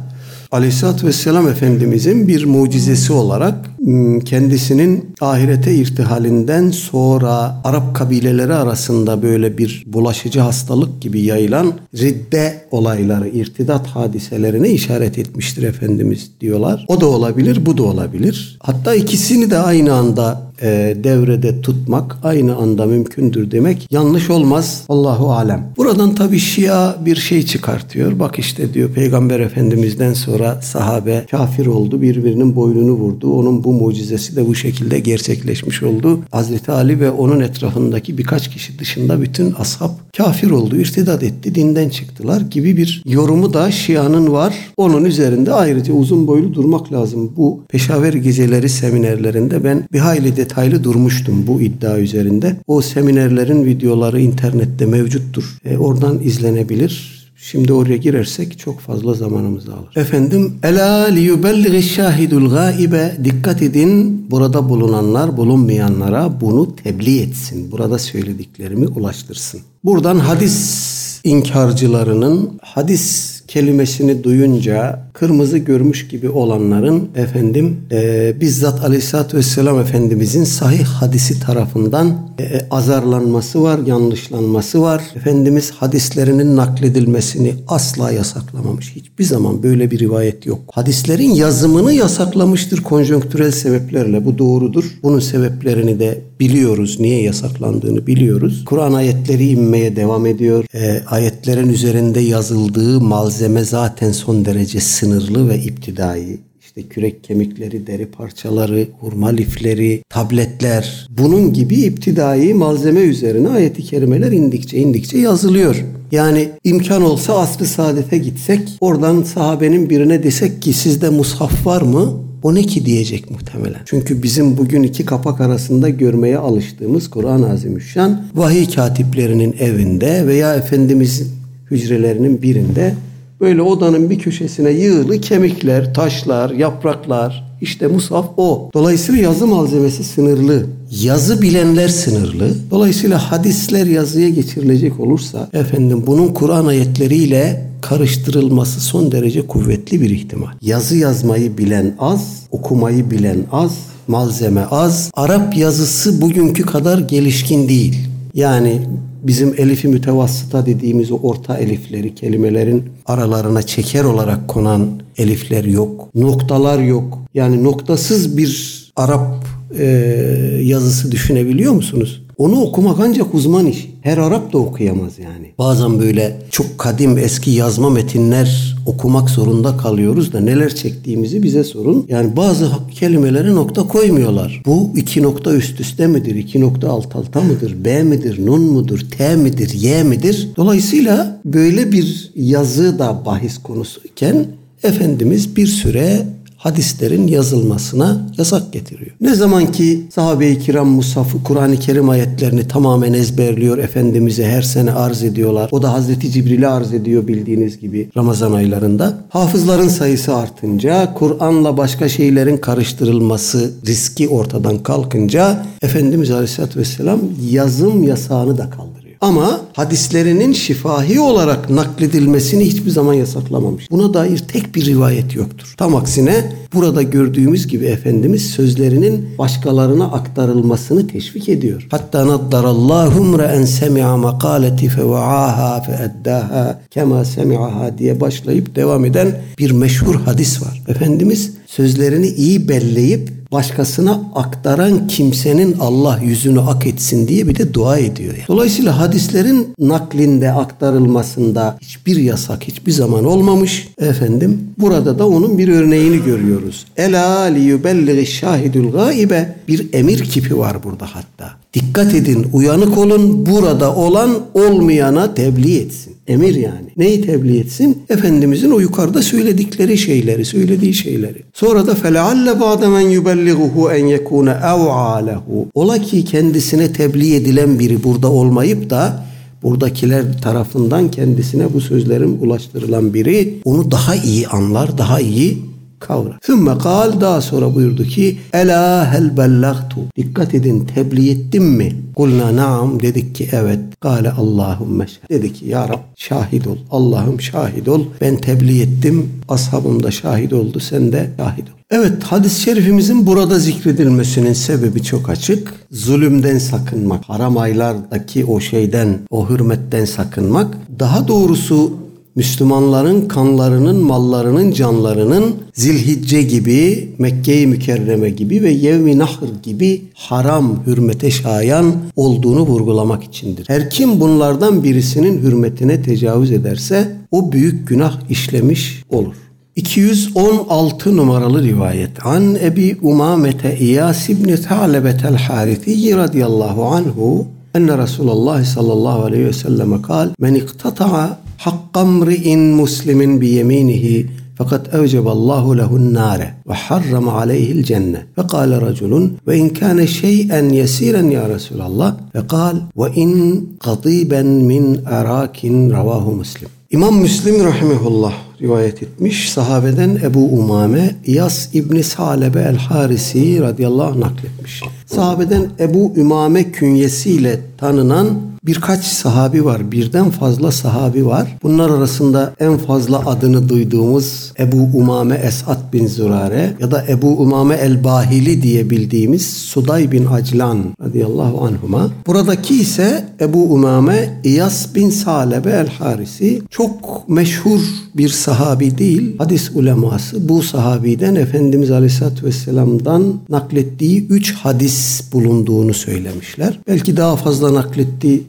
Aleyhisselatü Vesselam Efendimizin bir mucizesi olarak hmm, kendisinin ahirete irtihalinden sonra Arap kabileleri arasında böyle bir bulaşıcı hastalık gibi yayılan ridde olayları, irtidat hadiselerine işaret etmiştir Efendimiz diyorlar. O da olabilir, bu da olabilir. Hatta ikisini de aynı anda e, devrede tutmak aynı anda mümkündür demek yanlış olmaz. Allahu alem. Buradan tabi Şia bir şey çıkartıyor. Bak işte diyor Peygamber Efendimiz'den sonra sahabe kafir oldu. Birbirinin boynunu vurdu. Onun bu mucizesi de bu şekilde gerçekleşmiş oldu. Hazreti Ali ve onun etrafındaki birkaç kişi dışında bütün ashab kafir oldu. irtidat etti. Dinden çıktılar gibi bir yorumu da Şia'nın var. Onun üzerinde ayrıca uzun boylu durmak lazım. Bu Peşaver geceleri seminerlerinde ben bir hayli de detaylı durmuştum bu iddia üzerinde. O seminerlerin videoları internette mevcuttur. E, oradan izlenebilir. Şimdi oraya girersek çok fazla zamanımızı alır. Efendim, ela liyubellighi şahidul gaibe dikkat edin burada bulunanlar bulunmayanlara bunu tebliğ etsin. Burada söylediklerimi ulaştırsın. Buradan hadis inkarcılarının hadis kelimesini duyunca kırmızı görmüş gibi olanların efendim e, bizzat Aleyhisselatü Vesselam Efendimizin sahih hadisi tarafından e, azarlanması var, yanlışlanması var. Efendimiz hadislerinin nakledilmesini asla yasaklamamış. Hiçbir zaman böyle bir rivayet yok. Hadislerin yazımını yasaklamıştır konjonktürel sebeplerle. Bu doğrudur. Bunun sebeplerini de biliyoruz. Niye yasaklandığını biliyoruz. Kur'an ayetleri inmeye devam ediyor. E, ayetlerin üzerinde yazıldığı malzeme zaten son derece sınırlı ve iptidai işte kürek kemikleri, deri parçaları, hurma lifleri, tabletler bunun gibi iptidai malzeme üzerine ayeti kerimeler indikçe indikçe yazılıyor. Yani imkan olsa asr-ı saadete gitsek oradan sahabenin birine desek ki sizde mushaf var mı? O ne ki diyecek muhtemelen. Çünkü bizim bugün iki kapak arasında görmeye alıştığımız Kur'an-ı Azimüşşan vahiy katiplerinin evinde veya Efendimizin hücrelerinin birinde Böyle odanın bir köşesine yığılı kemikler, taşlar, yapraklar. İşte musaf o. Dolayısıyla yazı malzemesi sınırlı. Yazı bilenler sınırlı. Dolayısıyla hadisler yazıya geçirilecek olursa efendim bunun Kur'an ayetleriyle karıştırılması son derece kuvvetli bir ihtimal. Yazı yazmayı bilen az, okumayı bilen az, malzeme az. Arap yazısı bugünkü kadar gelişkin değil. Yani bizim elifi mütevassıta dediğimiz o orta elifleri kelimelerin aralarına çeker olarak konan elifler yok. Noktalar yok. Yani noktasız bir Arap e, yazısı düşünebiliyor musunuz? Onu okumak ancak uzman iş. Her Arap da okuyamaz yani. Bazen böyle çok kadim eski yazma metinler okumak zorunda kalıyoruz da neler çektiğimizi bize sorun. Yani bazı kelimelere nokta koymuyorlar. Bu iki nokta üst üste midir? iki nokta alt alta mıdır? B midir? Nun mudur? T midir? Y midir? Dolayısıyla böyle bir yazı da bahis konusuyken Efendimiz bir süre hadislerin yazılmasına yasak getiriyor. Ne zaman ki sahabe-i kiram Musaf'ı Kur'an-ı Kerim ayetlerini tamamen ezberliyor Efendimiz'e her sene arz ediyorlar. O da Hazreti Cibril'e arz ediyor bildiğiniz gibi Ramazan aylarında. Hafızların sayısı artınca Kur'an'la başka şeylerin karıştırılması riski ortadan kalkınca Efendimiz Aleyhisselatü Vesselam yazım yasağını da kaldırıyor. Ama hadislerinin şifahi olarak nakledilmesini hiçbir zaman yasaklamamış. Buna dair tek bir rivayet yoktur. Tam aksine burada gördüğümüz gibi Efendimiz sözlerinin başkalarına aktarılmasını teşvik ediyor. Hatta naddarallahu en semi'a makaleti feva'aha feeddaha kema semi'aha diye başlayıp devam eden bir meşhur hadis var. Efendimiz sözlerini iyi belleyip başkasına aktaran kimsenin Allah yüzünü ak etsin diye bir de dua ediyor. Yani. Dolayısıyla hadislerin naklinde aktarılmasında hiçbir yasak hiçbir zaman olmamış. Efendim burada da onun bir örneğini görüyoruz. Ela li yubellighi şahidul gaibe bir emir kipi var burada hatta. Dikkat edin, uyanık olun, burada olan olmayana tebliğ etsin. Emir yani. Neyi tebliğ etsin? Efendimizin o yukarıda söyledikleri şeyleri, söylediği şeyleri. Sonra da felealle ba'de men yubellighuhu en yekune ev'a lehu. Ola ki kendisine tebliğ edilen biri burada olmayıp da buradakiler tarafından kendisine bu sözlerin ulaştırılan biri onu daha iyi anlar, daha iyi kavra. Sümme kal daha sonra buyurdu ki Ela hel bellagtu. Dikkat edin tebliğ ettim mi? Kulna naam dedik ki evet. Kale Allahümme. Dedi ki ya Rab şahit ol. Allah'ım şahit ol. Ben tebliğ ettim. Ashabım da şahit oldu. Sen de şahit ol. Evet hadis-i şerifimizin burada zikredilmesinin sebebi çok açık. Zulümden sakınmak, haram aylardaki o şeyden, o hürmetten sakınmak. Daha doğrusu Müslümanların kanlarının, mallarının, canlarının Zilhicce gibi, Mekke-i Mükerreme gibi ve Yevmi Nahr gibi haram hürmete şayan olduğunu vurgulamak içindir. Her kim bunlardan birisinin hürmetine tecavüz ederse o büyük günah işlemiş olur. 216 numaralı rivayet. An Ebi Umamete İyas İbni Ta'lebetel Harithi radıyallahu anhu enne Resulullah sallallahu aleyhi ve selleme kal men iktata'a hakkamri'in muslimin bi yeminihi fakat evceballahu lehun nare ve harrama aleyhil cenne. Ve kâle raculun ve in kâne şey'en yesiren ya Resulallah ve kal ve in gadiben min erakin ravahu muslim. İmam Müslim rahimehullah rivayet etmiş. Sahabeden Ebu Umame İyas İbni Salebe El Harisi radıyallahu anh nakletmiş. Sahabeden Ebu Umame künyesiyle tanınan birkaç sahabi var. Birden fazla sahabi var. Bunlar arasında en fazla adını duyduğumuz Ebu Umame Esat bin Zürare ya da Ebu Umame el-Bahili diye bildiğimiz Suday bin Aclan radıyallahu anhuma. Buradaki ise Ebu Umame İyas bin Salebe el-Harisi çok meşhur bir sahabi değil. Hadis uleması bu sahabiden Efendimiz Aleyhisselatü Vesselam'dan naklettiği üç hadis bulunduğunu söylemişler. Belki daha fazla naklettiği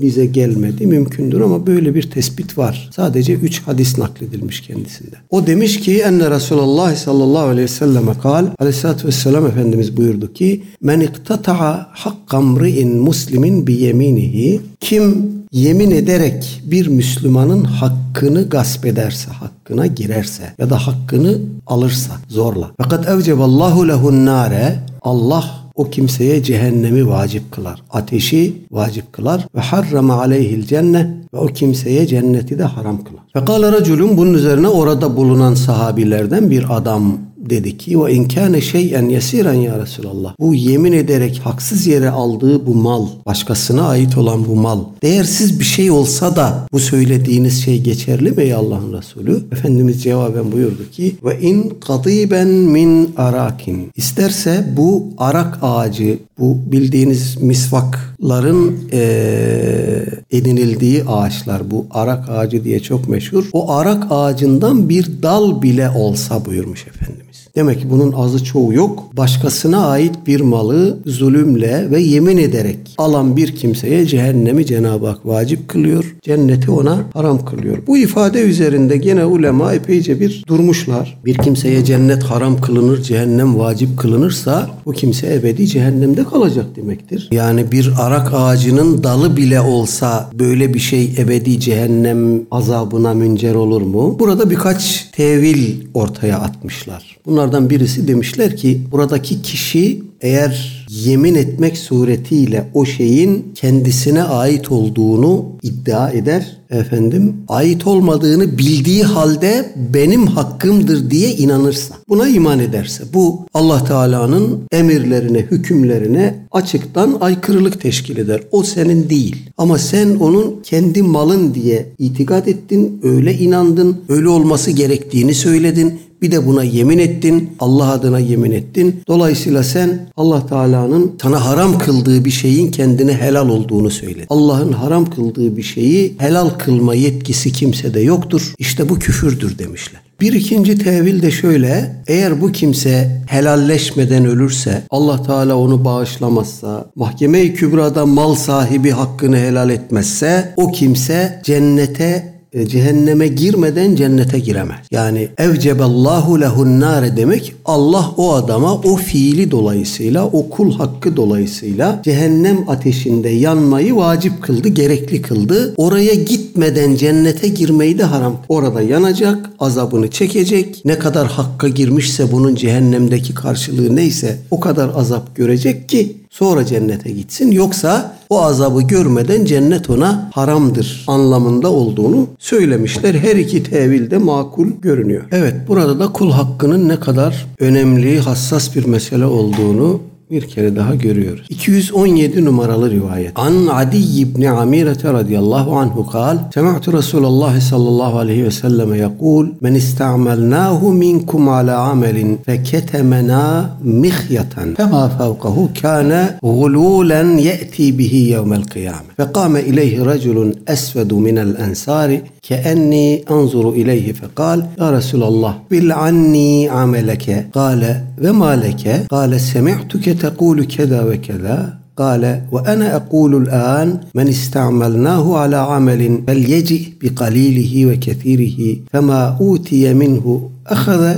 bize gelmedi. Mümkündür ama böyle bir tespit var. Sadece üç hadis nakledilmiş kendisinde. O demiş ki enne Resulullah sallallahu aleyhi ve selleme kal aleyhissalatü vesselam Efendimiz buyurdu ki men iktata'a hakkamri'in muslimin bi yeminihi kim yemin ederek bir Müslümanın hakkını gasp ederse, hakkına girerse ya da hakkını alırsa zorla. Fakat evceballahu lehun nare Allah o kimseye cehennemi vacip kılar. Ateşi vacip kılar. Ve harrama aleyhil cennet ve o kimseye cenneti de haram kılar. Fekale raculun bunun üzerine orada bulunan sahabilerden bir adam dedi ki ve inkâne şeyen yesiren ya Resulallah. Bu yemin ederek haksız yere aldığı bu mal, başkasına ait olan bu mal, değersiz bir şey olsa da bu söylediğiniz şey geçerli mi ey Allah'ın Resulü? Efendimiz cevaben buyurdu ki ve in kadiben min arakin. İsterse bu arak ağacı, bu bildiğiniz misvakların ee, edinildiği ağaçlar, bu arak ağacı diye çok meşhur. O arak ağacından bir dal bile olsa buyurmuş Efendimiz. Demek ki bunun azı çoğu yok. Başkasına ait bir malı zulümle ve yemin ederek alan bir kimseye cehennemi Cenab-ı Hak vacip kılıyor. Cenneti ona haram kılıyor. Bu ifade üzerinde gene ulema epeyce bir durmuşlar. Bir kimseye cennet haram kılınır, cehennem vacip kılınırsa bu kimse ebedi cehennemde kalacak demektir. Yani bir arak ağacının dalı bile olsa böyle bir şey ebedi cehennem azabına müncer olur mu? Burada birkaç tevil ortaya atmışlar. Bunlardan birisi demişler ki buradaki kişi eğer yemin etmek suretiyle o şeyin kendisine ait olduğunu iddia eder efendim ait olmadığını bildiği halde benim hakkımdır diye inanırsa buna iman ederse bu Allah Teala'nın emirlerine hükümlerine açıktan aykırılık teşkil eder. O senin değil ama sen onun kendi malın diye itikad ettin öyle inandın öyle olması gerektiğini söyledin bir de buna yemin ettin. Allah adına yemin ettin. Dolayısıyla sen Allah Teala'nın sana haram kıldığı bir şeyin kendine helal olduğunu söyledin. Allah'ın haram kıldığı bir şeyi helal kılma yetkisi kimsede yoktur. İşte bu küfürdür demişler. Bir ikinci tevil de şöyle. Eğer bu kimse helalleşmeden ölürse, Allah Teala onu bağışlamazsa, mahkeme-i kübrada mal sahibi hakkını helal etmezse, o kimse cennete e, cehenneme girmeden cennete giremez. Yani evceballahu lehun nare demek Allah o adama o fiili dolayısıyla o kul hakkı dolayısıyla cehennem ateşinde yanmayı vacip kıldı, gerekli kıldı. Oraya gitmeden cennete girmeyi de haram. Orada yanacak, azabını çekecek. Ne kadar hakka girmişse bunun cehennemdeki karşılığı neyse o kadar azap görecek ki sonra cennete gitsin. Yoksa o azabı görmeden cennet ona haramdır anlamında olduğunu söylemişler. Her iki tevil de makul görünüyor. Evet burada da kul hakkının ne kadar önemli, hassas bir mesele olduğunu bir kere daha görüyoruz. 217 numaralı rivayet. An Adi ibn Amire radıyallahu anhu kal. Sema'tu Resulullah sallallahu aleyhi ve selleme yekul men ista'melnahu minkum ala amelin feketemena mihyatan fema fevkahu kana gululen ye'ti bihi yevmel kıyame. Fekame ileyhi raculun esvedu minel ensari كأني أنظر إليه فقال يا رسول الله بل عني عملك. قال وما لك؟ قال سمعتك تقول كذا وكذا. قال وأنا أقول الآن من استعملناه على عمل فليجئ بقليله وكثيره فما أوتي منه أخذ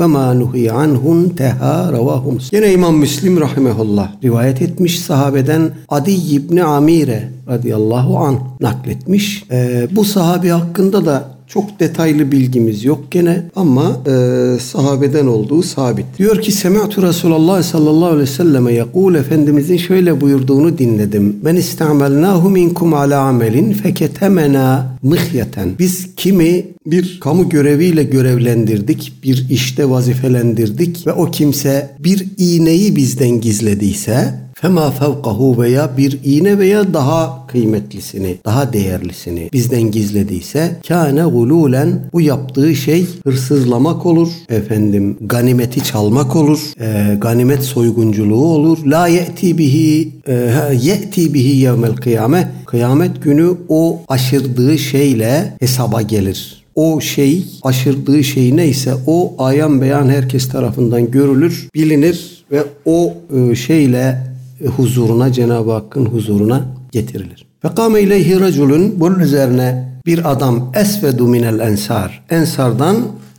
ve ma nuhi anhun teha ravahu Yine İmam Müslim rahimehullah rivayet etmiş sahabeden Adi İbni Amire radıyallahu an nakletmiş. Ee, bu sahabi hakkında da çok detaylı bilgimiz yok gene ama e, sahabeden olduğu sabit. Diyor ki Semi'tu Resulullah sallallahu aleyhi ve selleme yakul Efendimizin şöyle buyurduğunu dinledim. Ben istamelnahu minkum ala amelin feketemena mıhyeten. Biz kimi bir kamu göreviyle görevlendirdik, bir işte vazifelendirdik ve o kimse bir iğneyi bizden gizlediyse fema fevkahu veya bir iğne veya daha kıymetlisini, daha değerlisini bizden gizlediyse kâne gululen bu yaptığı şey hırsızlamak olur. Efendim ganimeti çalmak olur. E, ganimet soygunculuğu olur. La ye'ti bihi e, ye'ti bihi yevmel kıyame. Kıyamet günü o aşırdığı şeyle hesaba gelir o şey aşırdığı şey neyse o ayan beyan herkes tarafından görülür, bilinir ve o e, şeyle huzuruna Cenab-ı Hakk'ın huzuruna getirilir. Fekame ileyhi raculun bunun üzerine bir adam esvedu minel ensar. Ensardan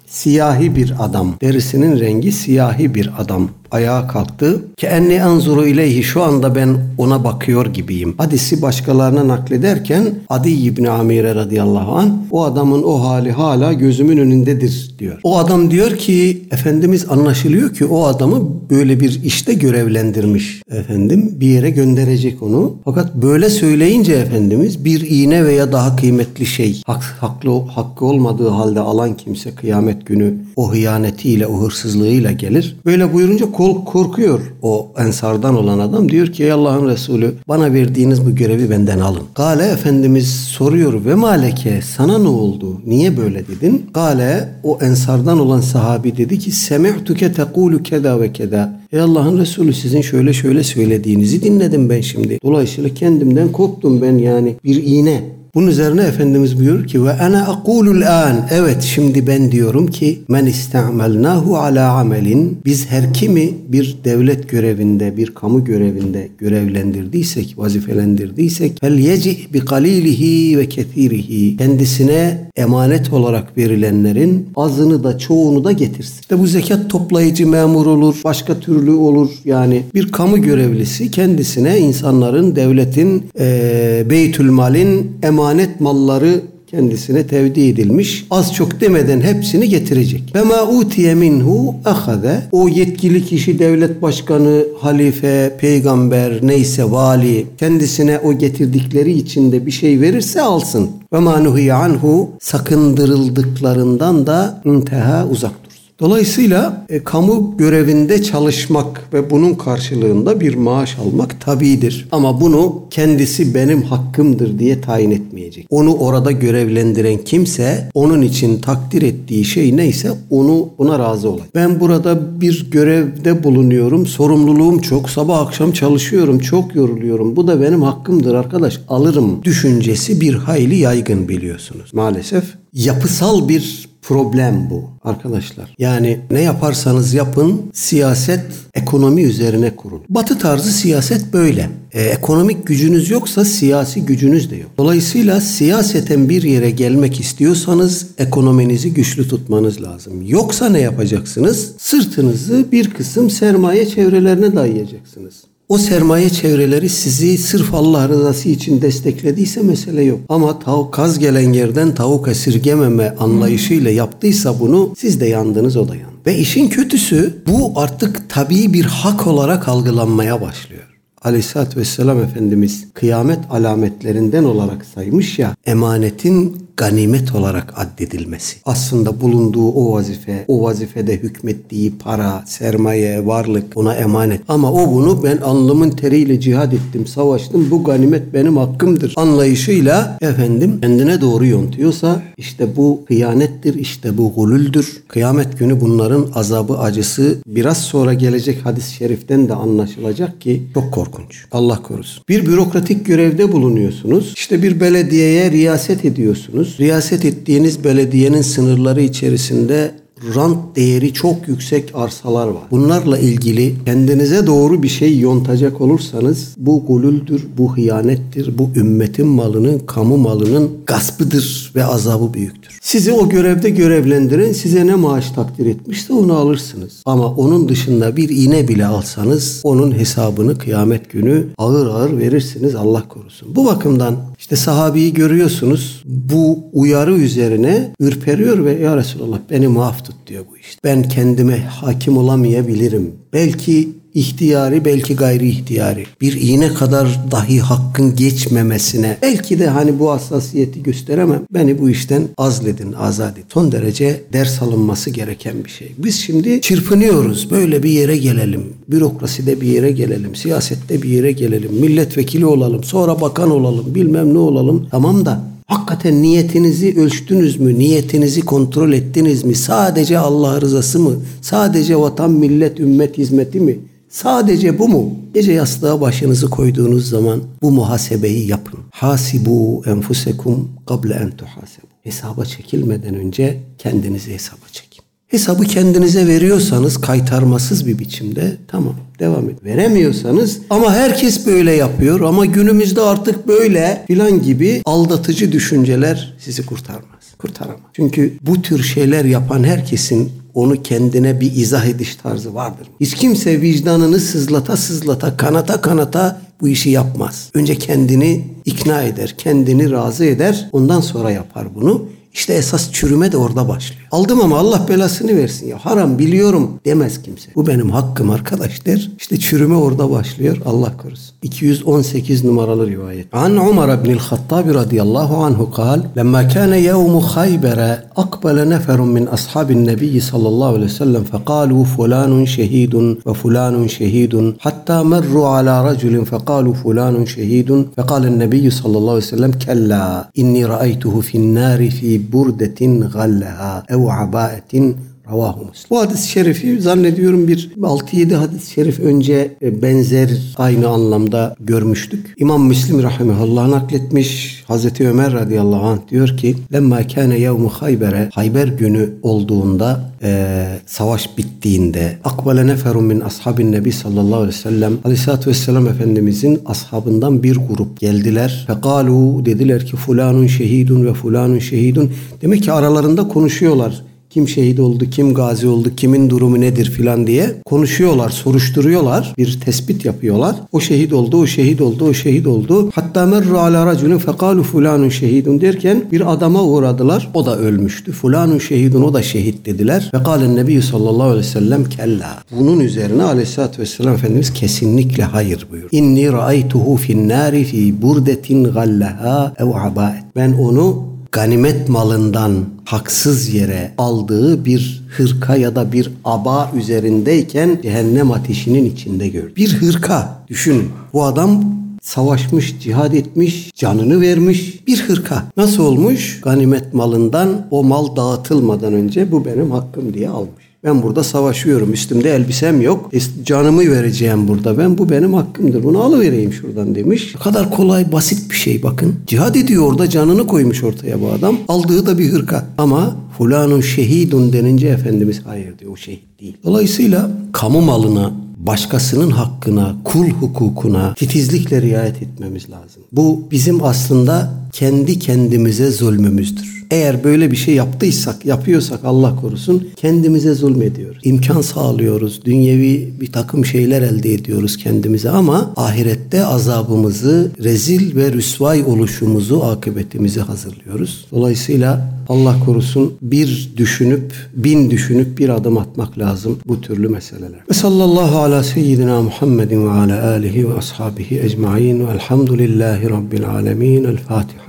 siyahi bir adam. Derisinin rengi siyahi bir adam ayağa kalktı. Ki enni anzuru ileyhi şu anda ben ona bakıyor gibiyim. Hadisi başkalarına naklederken Adi İbni Amire radıyallahu an o adamın o hali hala gözümün önündedir diyor. O adam diyor ki Efendimiz anlaşılıyor ki o adamı böyle bir işte görevlendirmiş. Efendim bir yere gönderecek onu. Fakat böyle söyleyince Efendimiz bir iğne veya daha kıymetli şey hak, haklı, hakkı olmadığı halde alan kimse kıyamet günü o hıyanetiyle o hırsızlığıyla gelir. Böyle buyurunca korkuyor o ensardan olan adam. Diyor ki ey Allah'ın Resulü bana verdiğiniz bu görevi benden alın. Gale Efendimiz soruyor ve maleke sana ne oldu? Niye böyle dedin? Gale o ensardan olan sahabi dedi ki semi'tuke tekulu keda ve keda. Ey Allah'ın Resulü sizin şöyle şöyle söylediğinizi dinledim ben şimdi. Dolayısıyla kendimden korktum ben yani bir iğne bunun üzerine Efendimiz buyuruyor ki ve ana akulul an. Evet şimdi ben diyorum ki men istamelnahu ala amelin. Biz her kimi bir devlet görevinde bir kamu görevinde görevlendirdiysek vazifelendirdiysek fel yeci bi kalilihi ve kethirihi. Kendisine emanet olarak verilenlerin azını da çoğunu da getirsin. İşte bu zekat toplayıcı memur olur başka türlü olur. Yani bir kamu görevlisi kendisine insanların devletin e, beytülmalin emanet emanet malları kendisine tevdi edilmiş. Az çok demeden hepsini getirecek. Ve ma utiye minhu ahade. O yetkili kişi devlet başkanı, halife, peygamber, neyse vali kendisine o getirdikleri içinde bir şey verirse alsın. Ve ma anhu sakındırıldıklarından da intiha uzak Dolayısıyla e, kamu görevinde çalışmak ve bunun karşılığında bir maaş almak tabidir. Ama bunu kendisi benim hakkımdır diye tayin etmeyecek. Onu orada görevlendiren kimse onun için takdir ettiği şey neyse onu buna razı olacak. Ben burada bir görevde bulunuyorum. Sorumluluğum çok. Sabah akşam çalışıyorum. Çok yoruluyorum. Bu da benim hakkımdır arkadaş. Alırım düşüncesi bir hayli yaygın biliyorsunuz. Maalesef yapısal bir problem bu arkadaşlar. Yani ne yaparsanız yapın siyaset ekonomi üzerine kurul. Batı tarzı siyaset böyle. E, ekonomik gücünüz yoksa siyasi gücünüz de yok. Dolayısıyla siyaseten bir yere gelmek istiyorsanız ekonominizi güçlü tutmanız lazım. Yoksa ne yapacaksınız? Sırtınızı bir kısım sermaye çevrelerine dayayacaksınız. O sermaye çevreleri sizi sırf Allah rızası için desteklediyse mesele yok. Ama tavuk kaz gelen yerden tavuk esirgememe anlayışıyla yaptıysa bunu siz de yandınız o da yandı. Ve işin kötüsü bu artık tabii bir hak olarak algılanmaya başlıyor. Aleyhisselatü Vesselam Efendimiz kıyamet alametlerinden olarak saymış ya emanetin ganimet olarak addedilmesi. Aslında bulunduğu o vazife, o vazifede hükmettiği para, sermaye, varlık ona emanet. Ama o bunu ben alnımın teriyle cihad ettim, savaştım. Bu ganimet benim hakkımdır anlayışıyla efendim kendine doğru yontuyorsa işte bu hıyanettir, işte bu gulüldür. Kıyamet günü bunların azabı, acısı biraz sonra gelecek hadis-i şeriften de anlaşılacak ki çok korkunç. Allah korusun. Bir bürokratik görevde bulunuyorsunuz. İşte bir belediyeye riyaset ediyorsunuz riyaset ettiğiniz belediyenin sınırları içerisinde rant değeri çok yüksek arsalar var. Bunlarla ilgili kendinize doğru bir şey yontacak olursanız bu gulüldür, bu hıyanettir, bu ümmetin malının, kamu malının gaspıdır ve azabı büyüktür. Sizi o görevde görevlendiren size ne maaş takdir etmişse onu alırsınız. Ama onun dışında bir iğne bile alsanız onun hesabını kıyamet günü ağır ağır verirsiniz Allah korusun. Bu bakımdan işte sahabeyi görüyorsunuz bu uyarı üzerine ürperiyor ve ya Resulallah beni muaf tut diyor bu işte. Ben kendime hakim olamayabilirim. Belki ihtiyari belki gayri ihtiyari bir iğne kadar dahi hakkın geçmemesine belki de hani bu hassasiyeti gösteremem beni bu işten azledin azad et. Son derece ders alınması gereken bir şey. Biz şimdi çırpınıyoruz böyle bir yere gelelim bürokraside bir yere gelelim siyasette bir yere gelelim milletvekili olalım sonra bakan olalım bilmem ne olalım tamam da Hakikaten niyetinizi ölçtünüz mü? Niyetinizi kontrol ettiniz mi? Sadece Allah rızası mı? Sadece vatan, millet, ümmet hizmeti mi? Sadece bu mu? Gece yastığa başınızı koyduğunuz zaman bu muhasebeyi yapın. Hasibu enfusekum kable en tuhasebu. Hesaba çekilmeden önce kendinizi hesaba çekin. Hesabı kendinize veriyorsanız kaytarmasız bir biçimde tamam devam et. Veremiyorsanız ama herkes böyle yapıyor ama günümüzde artık böyle filan gibi aldatıcı düşünceler sizi kurtarmaz. Kurtaramaz. Çünkü bu tür şeyler yapan herkesin onu kendine bir izah ediş tarzı vardır. Hiç kimse vicdanını sızlata sızlata, kanata kanata bu işi yapmaz. Önce kendini ikna eder, kendini razı eder, ondan sonra yapar bunu. İşte esas çürüme de orada başlıyor. Aldım ama Allah belasını versin ya. Haram biliyorum demez kimse. Bu benim hakkım arkadaş der. İşte çürüme orada başlıyor. Allah korusun. 218 numaralı rivayet. An Umar ibn el-Hattab radıyallahu anhu kal, "Lemma kana yevmu Khayber, aqbala neferun min ashabin Nebi sallallahu aleyhi ve sellem faqalu fulanun şehidun ve fulanun şehidun hatta merru ala raculin faqalu fulanun şehidun faqala el-Nebi sallallahu aleyhi ve sellem kella inni ra'aytuhu fi'n nari fi burdetin gallaha ev abaetin Ravahu Muslim. Bu hadis-i şerifi zannediyorum bir 6-7 hadis-i şerif önce e, benzer aynı anlamda görmüştük. İmam Müslim rahimahullah nakletmiş. Hazreti Ömer radıyallahu anh diyor ki Lemma kâne yevmu haybere Hayber günü olduğunda e, savaş bittiğinde akbale neferun min ashabin nebi sallallahu aleyhi ve sellem aleyhissalatü vesselam Efendimizin ashabından bir grup geldiler. Fekalu dediler ki fulanun şehidun ve fulanun şehidun. Demek ki aralarında konuşuyorlar kim şehit oldu, kim gazi oldu, kimin durumu nedir filan diye konuşuyorlar, soruşturuyorlar. Bir tespit yapıyorlar. O şehit oldu, o şehit oldu, o şehit oldu. Hatta merru ala raculun fekalu fulanun şehidun derken bir adama uğradılar. O da ölmüştü. Fulanun şehidun o da şehit dediler. Ve kâlen nebi sallallahu aleyhi ve sellem kella. Bunun üzerine aleyhissalatü vesselam Efendimiz kesinlikle hayır buyur. İnni ra'aytuhu fin nari fi burdetin gallaha ev abaet. Ben onu ganimet malından haksız yere aldığı bir hırka ya da bir aba üzerindeyken cehennem ateşinin içinde gör. Bir hırka düşünün. Bu adam savaşmış, cihad etmiş, canını vermiş bir hırka. Nasıl olmuş? Ganimet malından o mal dağıtılmadan önce bu benim hakkım diye almış. Ben burada savaşıyorum. Üstümde elbisem yok. Canımı vereceğim burada. Ben bu benim hakkımdır. Bunu alıvereyim şuradan demiş. Ne kadar kolay basit bir şey bakın. Cihad ediyor orada canını koymuş ortaya bu adam. Aldığı da bir hırka. Ama fulanun şehidun denince Efendimiz hayır diyor o şehit değil. Dolayısıyla kamu malına başkasının hakkına, kul hukukuna titizlikle riayet etmemiz lazım. Bu bizim aslında kendi kendimize zulmümüzdür. Eğer böyle bir şey yaptıysak, yapıyorsak Allah korusun kendimize zulmediyoruz. İmkan sağlıyoruz. Dünyevi bir takım şeyler elde ediyoruz kendimize ama ahirette azabımızı, rezil ve rüsvay oluşumuzu, akıbetimizi hazırlıyoruz. Dolayısıyla Allah korusun bir düşünüp, bin düşünüp bir adım atmak lazım bu türlü meseleler. Ve sallallahu ala seyyidina Muhammedin ve ala alihi ve ashabihi ecmain ve elhamdülillahi rabbil alemin. El Fatiha.